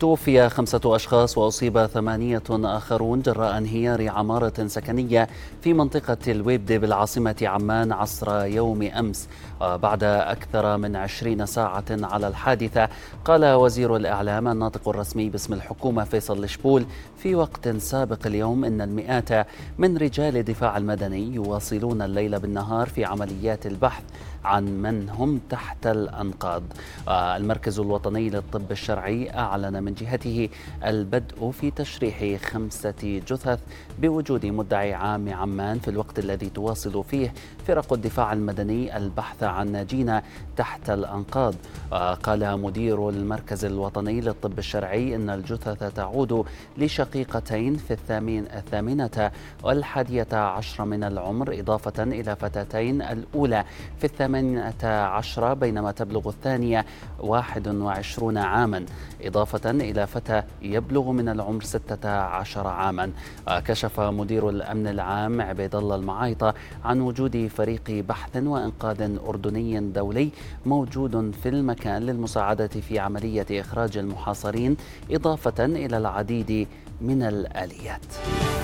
توفي خمسة أشخاص وأصيب ثمانية آخرون جراء انهيار عمارة سكنية في منطقة الويبدي بالعاصمة عمان عصر يوم أمس. بعد أكثر من عشرين ساعة على الحادثة قال وزير الإعلام الناطق الرسمي باسم الحكومة فيصل لشبول في وقت سابق اليوم إن المئات من رجال الدفاع المدني يواصلون الليل بالنهار في عمليات البحث عن من هم تحت الأنقاض. المركز الوطني للطب الشرعي أعلن من جهته البدء في تشريح خمسة جثث بوجود مدعي عام عمان في الوقت الذي تواصل فيه فرق الدفاع المدني البحث عن ناجين تحت الأنقاض. قال مدير المركز الوطني للطب الشرعي إن الجثث تعود لشقيقتين في الثامن الثامنة والحادية عشر من العمر إضافة إلى فتاتين الأولى في الثامنة عشرة بينما تبلغ الثانية واحد وعشرون عاما إضافة إلى فتى يبلغ من العمر ستة عشر عاما كشف مدير الأمن العام عبيد الله المعايطة عن وجود فريق بحث وإنقاذ أردني دولي موجود في المكان للمساعدة في عملية إخراج المحاصرين إضافة إلى العديد من الآليات.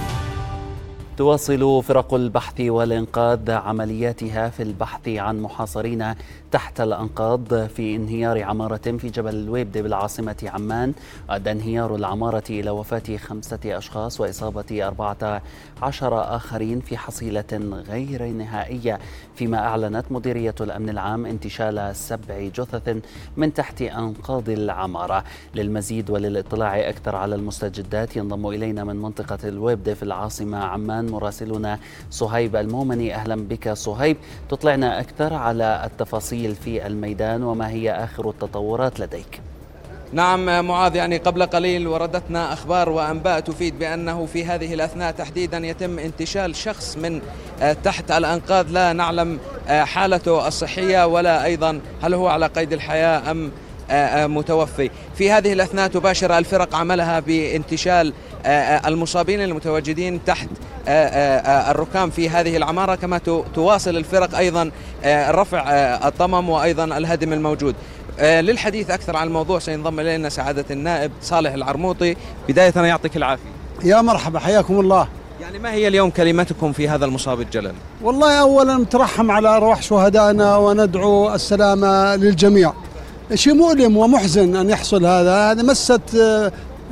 تواصل فرق البحث والإنقاذ عملياتها في البحث عن محاصرين تحت الأنقاض في انهيار عمارة في جبل الويبد بالعاصمة عمان. أدى انهيار العمارة إلى وفاة خمسة أشخاص وإصابة أربعة عشر آخرين في حصيلة غير نهائية. فيما أعلنت مديرية الأمن العام انتشال سبع جثث من تحت أنقاض العمارة. للمزيد وللاطلاع أكثر على المستجدات ينضم إلينا من منطقة الويبد في العاصمة عمان مراسلنا صهيب المومني. أهلا بك صهيب. تطلعنا أكثر على التفاصيل في الميدان وما هي آخر التطورات لديك. نعم معاذ يعني قبل قليل وردتنا أخبار وأنباء تفيد بأنه في هذه الأثناء تحديدا يتم انتشال شخص من تحت الأنقاض. لا نعلم حالته الصحية ولا أيضا هل هو على قيد الحياة أم متوفي. في هذه الأثناء تباشر الفرق عملها بانتشال المصابين المتواجدين تحت الركام في هذه العمارة كما تواصل الفرق أيضا رفع الطمم وأيضا الهدم الموجود. للحديث أكثر عن الموضوع سينضم إلينا سعادة النائب صالح العرموطي. بداية يعطيك العافية. يا مرحبا حياكم الله. يعني ما هي اليوم كلمتكم في هذا المصاب الجلل؟ والله أولا نترحم على أرواح شهدائنا وندعو السلامة للجميع. شيء مؤلم ومحزن أن يحصل هذا. هذا مست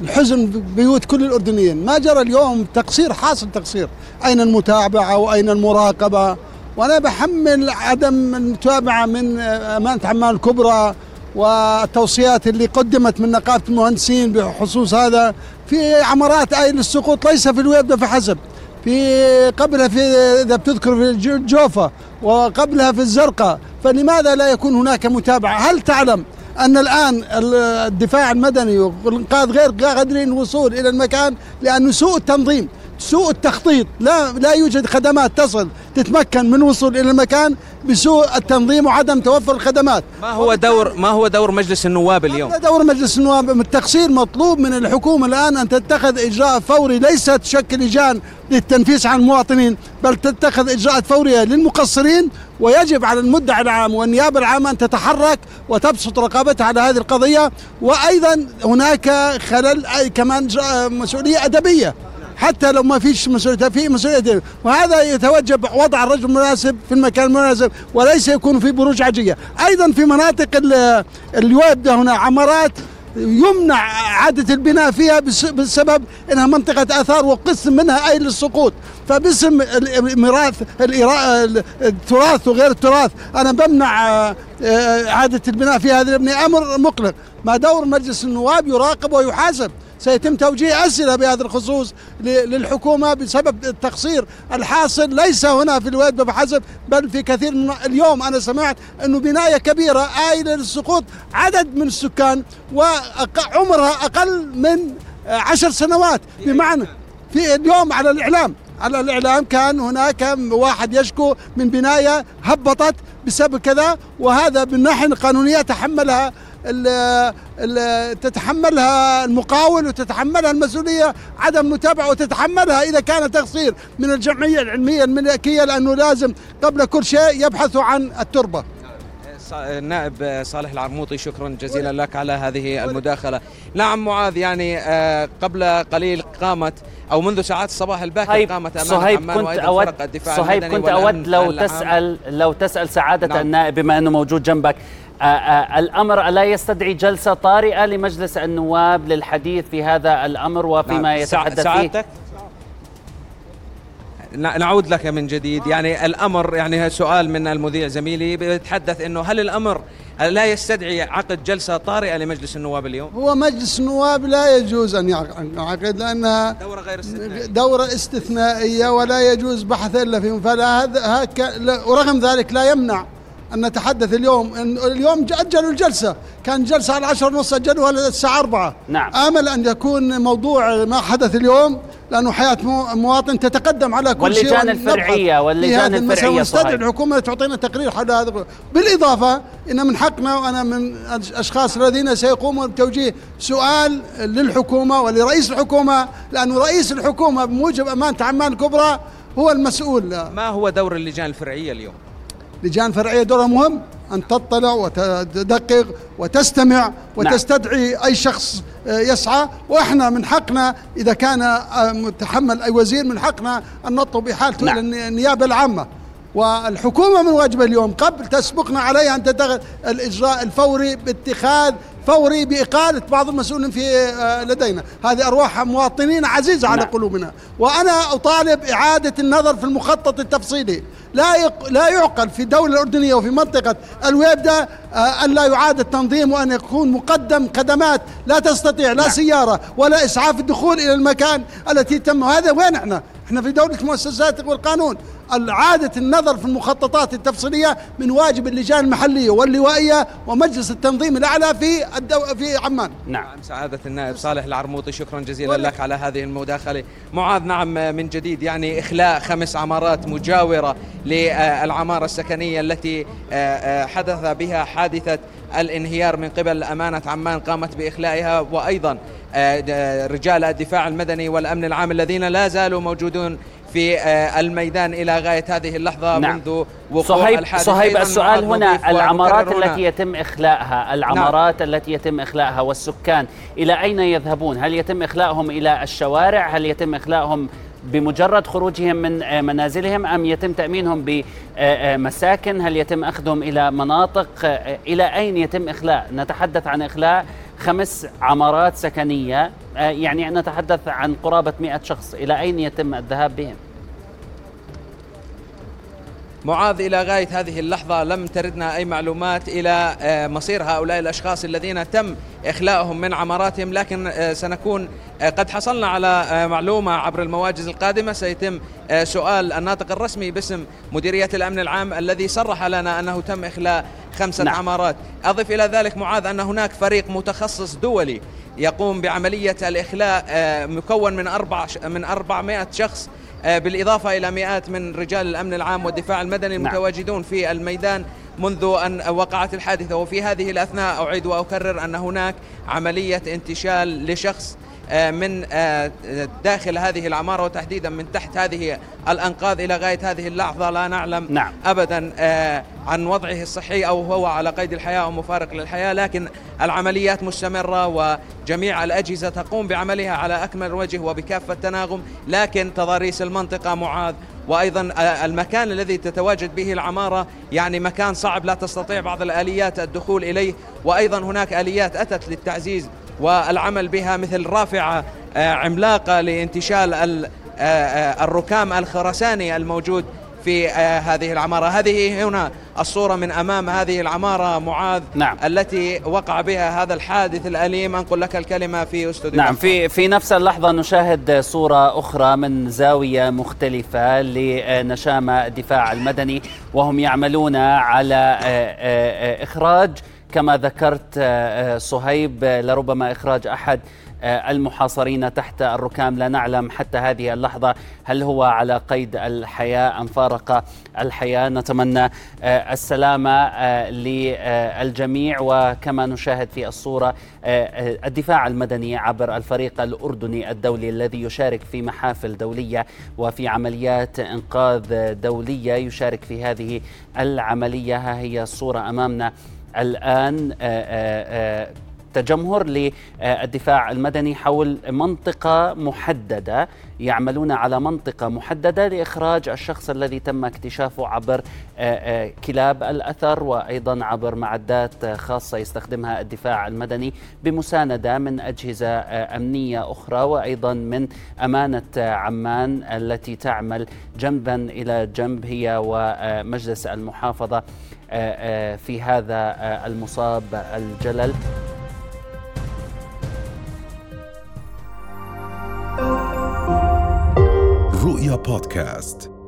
الحزن بيوت كل الأردنيين. ما جرى اليوم تقصير حاصل تقصير. أين المتابعة وأين المراقبة؟ وأنا بحمل عدم المتابعة من أمانة عمان الكبرى والتوصيات اللي قدمت من نقابة المهندسين بخصوص هذا. في عمارات آيل السقوط ليس في الويبدة فحسب في قبلها في إذا بتذكر في الجوفه وقبلها في الزرقاء. فلماذا لا يكون هناك متابعة؟ هل تعلم أن الآن الدفاع المدني والإنقاذ غير قادرين الوصول إلى المكان لأنه سوء التنظيم سوء التخطيط لا لا يوجد خدمات تصل تتمكن من الوصول إلى المكان. بسوء التنظيم وعدم توفر الخدمات. ما هو دور ما هو دور مجلس النواب اليوم؟ دور مجلس النواب. التقصير مطلوب من الحكومة الآن أن تتخذ إجراء فوري ليس تشكل لجان للتنفيس عن المواطنين بل تتخذ إجراءات فورية للمقصرين ويجب على المدعي العام والنيابة العامة أن تتحرك وتبسط رقابتها على هذه القضية. وأيضا هناك خلل كمان مسؤولية أدبية. حتى لو ما فيش مسؤولية في مسؤولية وهذا يتوجب وضع الرجل المناسب في المكان المناسب وليس يكون في بروج عاجية. أيضا في مناطق اليود هنا عمارات يمنع إعادة البناء فيها بسبب أنها منطقة آثار وقسم منها أي للسقوط فباسم الميراث التراث وغير التراث أنا بمنع إعادة البناء في هذه الأبنية أمر مقلق. ما دور مجلس النواب يراقب ويحاسب. سيتم توجيه أسئلة بهذا الخصوص للحكومة بسبب التقصير الحاصل ليس هنا في الواد فحسب بل في كثير من اليوم. أنا سمعت أنه بناية كبيرة آيلة للسقوط عدد من السكان وعمرها أقل من عشر سنوات. بمعنى في اليوم على الإعلام. على الإعلام كان هناك واحد يشكو من بناية هبطت بسبب كذا وهذا من الناحية القانونية تحملها تتحملها المقاول وتتحملها المسؤولية عدم متابعة وتتحملها إذا كان تقصير من الجمعية العلمية الملكية لأنه لازم قبل كل شيء يبحثوا عن التربة. ص- النائب صالح العرموطي شكرا جزيلا لك على هذه المداخلة. نعم معاذ يعني آه، قبل قليل قامت أو منذ ساعات الصباح الباكر صهيب قامت أمام صهيب عمان كنت أود فرق الدفاع صهيب كنت أود لو. تسأل لو تسأل سعادة نعم. النائب بما أنه موجود جنبك آه، آه، الأمر ألا يستدعي جلسة طارئة لمجلس النواب للحديث في هذا الأمر وفيما نعم. يتحدث فيه سعادتك ن- نعود لك من جديد. يعني الأمر يعني سؤال من المذيع زميلي بيتحدث إنه هل الأمر لا يستدعي عقد جلسة طارئة لمجلس النواب اليوم؟ هو مجلس النواب لا يجوز أن يعقد لانها دورة غير استثنائية. دورة استثنائية ولا يجوز بحث إلا فيهم. فلا هذا هك ورغم ذلك لا يمنع أن نتحدث اليوم. إن اليوم أجلوا الجلسة. كان جلسة على عشر ونص أجلوها للساعة أربعة. نعم. آمل أن يكون موضوع ما حدث اليوم لأنه حياة مو- مواطن تتقدم على كل شيء واللجان الفرعية- واللجان الفرعية ونستدعي صهيب. الحكومة تعطينا تقرير حول هذا بالإضافة إن من حقنا وأنا من الأشخاص الذين سيقومون بتوجيه سؤال للحكومة ولرئيس الحكومة لأنه رئيس الحكومة بموجب أمانة عمان الكبرى هو المسؤول ما هو دور اللجان الفرعية اليوم؟ لجان فرعية دورها مهم أن تطلع وتدقق وتستمع وتستدعي أي شخص يسعى وإحنا من حقنا إذا كان آه، متحمل أي وزير من حقنا أن نطلب إحالته نعم. إلى النيابة العامة والحكومة من واجبها اليوم قبل تسبقنا عليها أن تتخذ الإجراء الفوري باتخاذ فوري بإقالة بعض المسؤولين في آه، لدينا هذه أرواح مواطنين عزيزة على نعم. قلوبنا وأنا أطالب إعادة النظر في المخطط التفصيلي لا يق... لا يعقل في الدولة الأردنية وفي منطقة الويبدة آه، أن لا يعاد التنظيم وأن يكون مقدم خدمات لا تستطيع لا نعم. سيارة ولا إسعاف الدخول إلى المكان التي تم هذا وين إحنا؟ إحنا في دولة مؤسسات والقانون إعادة النظر في المخططات التفصيلية من واجب اللجان المحلية واللوائية ومجلس التنظيم الأعلى في الدو... في عمان. نعم. نعم سعادة النائب صالح العرموطي شكرا جزيلا لك على هذه المداخلة. معاذ نعم من جديد يعني إخلاء خمس عمارات مجاورة للعمارة السكنية التي آه، آه، حدث بها حادثة الانهيار من قبل أمانة عمان قامت بإخلائها وأيضا آه، رجال الدفاع المدني والأمن العام الذين لا زالوا موجودون في آه، الميدان إلى غاية هذه اللحظة نعم. منذ وقوع صهيب الحادث صهيب السؤال هنا العمارات هنا التي يتم إخلاءها العمارات التي يتم إخلاءها والسكان إلى أين يذهبون؟ هل يتم إخلاءهم إلى الشوارع؟ هل يتم إخلاءهم بمجرد خروجهم من آه، منازلهم؟ أم يتم تأمينهم بمساكن؟ هل يتم أخذهم إلى مناطق؟ آه، إلى أين يتم إخلاء؟ نتحدث عن إخلاء خمس عمارات سكنية. آه، يعني نتحدث عن قرابة 100 شخص. إلى أين يتم الذهاب بهم؟ معاذ إلى غاية هذه اللحظة لم تردنا أي معلومات إلى آه، مصير هؤلاء الأشخاص الذين تم إخلاؤهم من عماراتهم. لكن آه، سنكون قد حصلنا على معلومة عبر المواجز القادمة. سيتم سؤال الناطق الرسمي باسم مديرية الأمن العام الذي صرح لنا أنه تم إخلاء خمسة نعم. عمارات أضف إلى ذلك معاذ أن هناك فريق متخصص دولي يقوم بعملية الإخلاء آه، مكون من أربع من 400 شخص آه، بالإضافة إلى مئات من رجال الأمن العام والدفاع المدني نعم. المتواجدون في الميدان منذ أن وقعت الحادثة وفي هذه الأثناء أعيد وأكرر أن هناك عملية انتشال لشخص من آه، داخل هذه العمارة وتحديدا من تحت هذه الأنقاض إلى غاية هذه اللحظة لا نعلم نعم. ابدا آه، عن وضعه الصحي أو هو على قيد الحياة أو مفارق للحياة لكن العمليات مستمرة وجميع الأجهزة تقوم بعملها على أكمل وجه وبكافة تناغم لكن تضاريس المنطقة معاذ وأيضا آه، المكان الذي تتواجد به العمارة يعني مكان صعب لا تستطيع بعض الآليات الدخول إليه وأيضا هناك آليات أتت للتعزيز والعمل بها مثل رافعه آه، عملاقه لانتشال ال- آه، آه، الركام الخرساني الموجود في هذه العمارة. هذه هنا الصورة من أمام هذه العمارة معاذ نعم. التي وقع بها هذا الحادث الأليم. أنقل لك الكلمة في أستوديو نعم في في نفس اللحظة نشاهد صورة أخرى من زاوية مختلفة لنشامة الدفاع المدني وهم يعملون على إخراج كما ذكرت آه، آه، صهيب آه، لربما إخراج أحد المحاصرين تحت الركام. لا نعلم حتى هذه اللحظة هل هو على قيد الحياة أم فارق الحياة. نتمنى السلامة للجميع. وكما نشاهد في الصورة الدفاع المدني عبر الفريق الأردني الدولي الذي يشارك في محافل دولية وفي عمليات إنقاذ دولية يشارك في هذه العملية. ها هي الصورة أمامنا. الآن تجمهر للدفاع المدني حول منطقة محددة يعملون على منطقة محددة لإخراج الشخص الذي تم اكتشافه عبر كلاب الأثر وأيضا عبر معدات خاصة يستخدمها الدفاع المدني بمساندة من أجهزة أمنية أخرى وأيضا من أمانة عمان التي تعمل جنبا إلى جنب هي ومجلس المحافظة في هذا المصاب الجلل. رؤيا بودكاست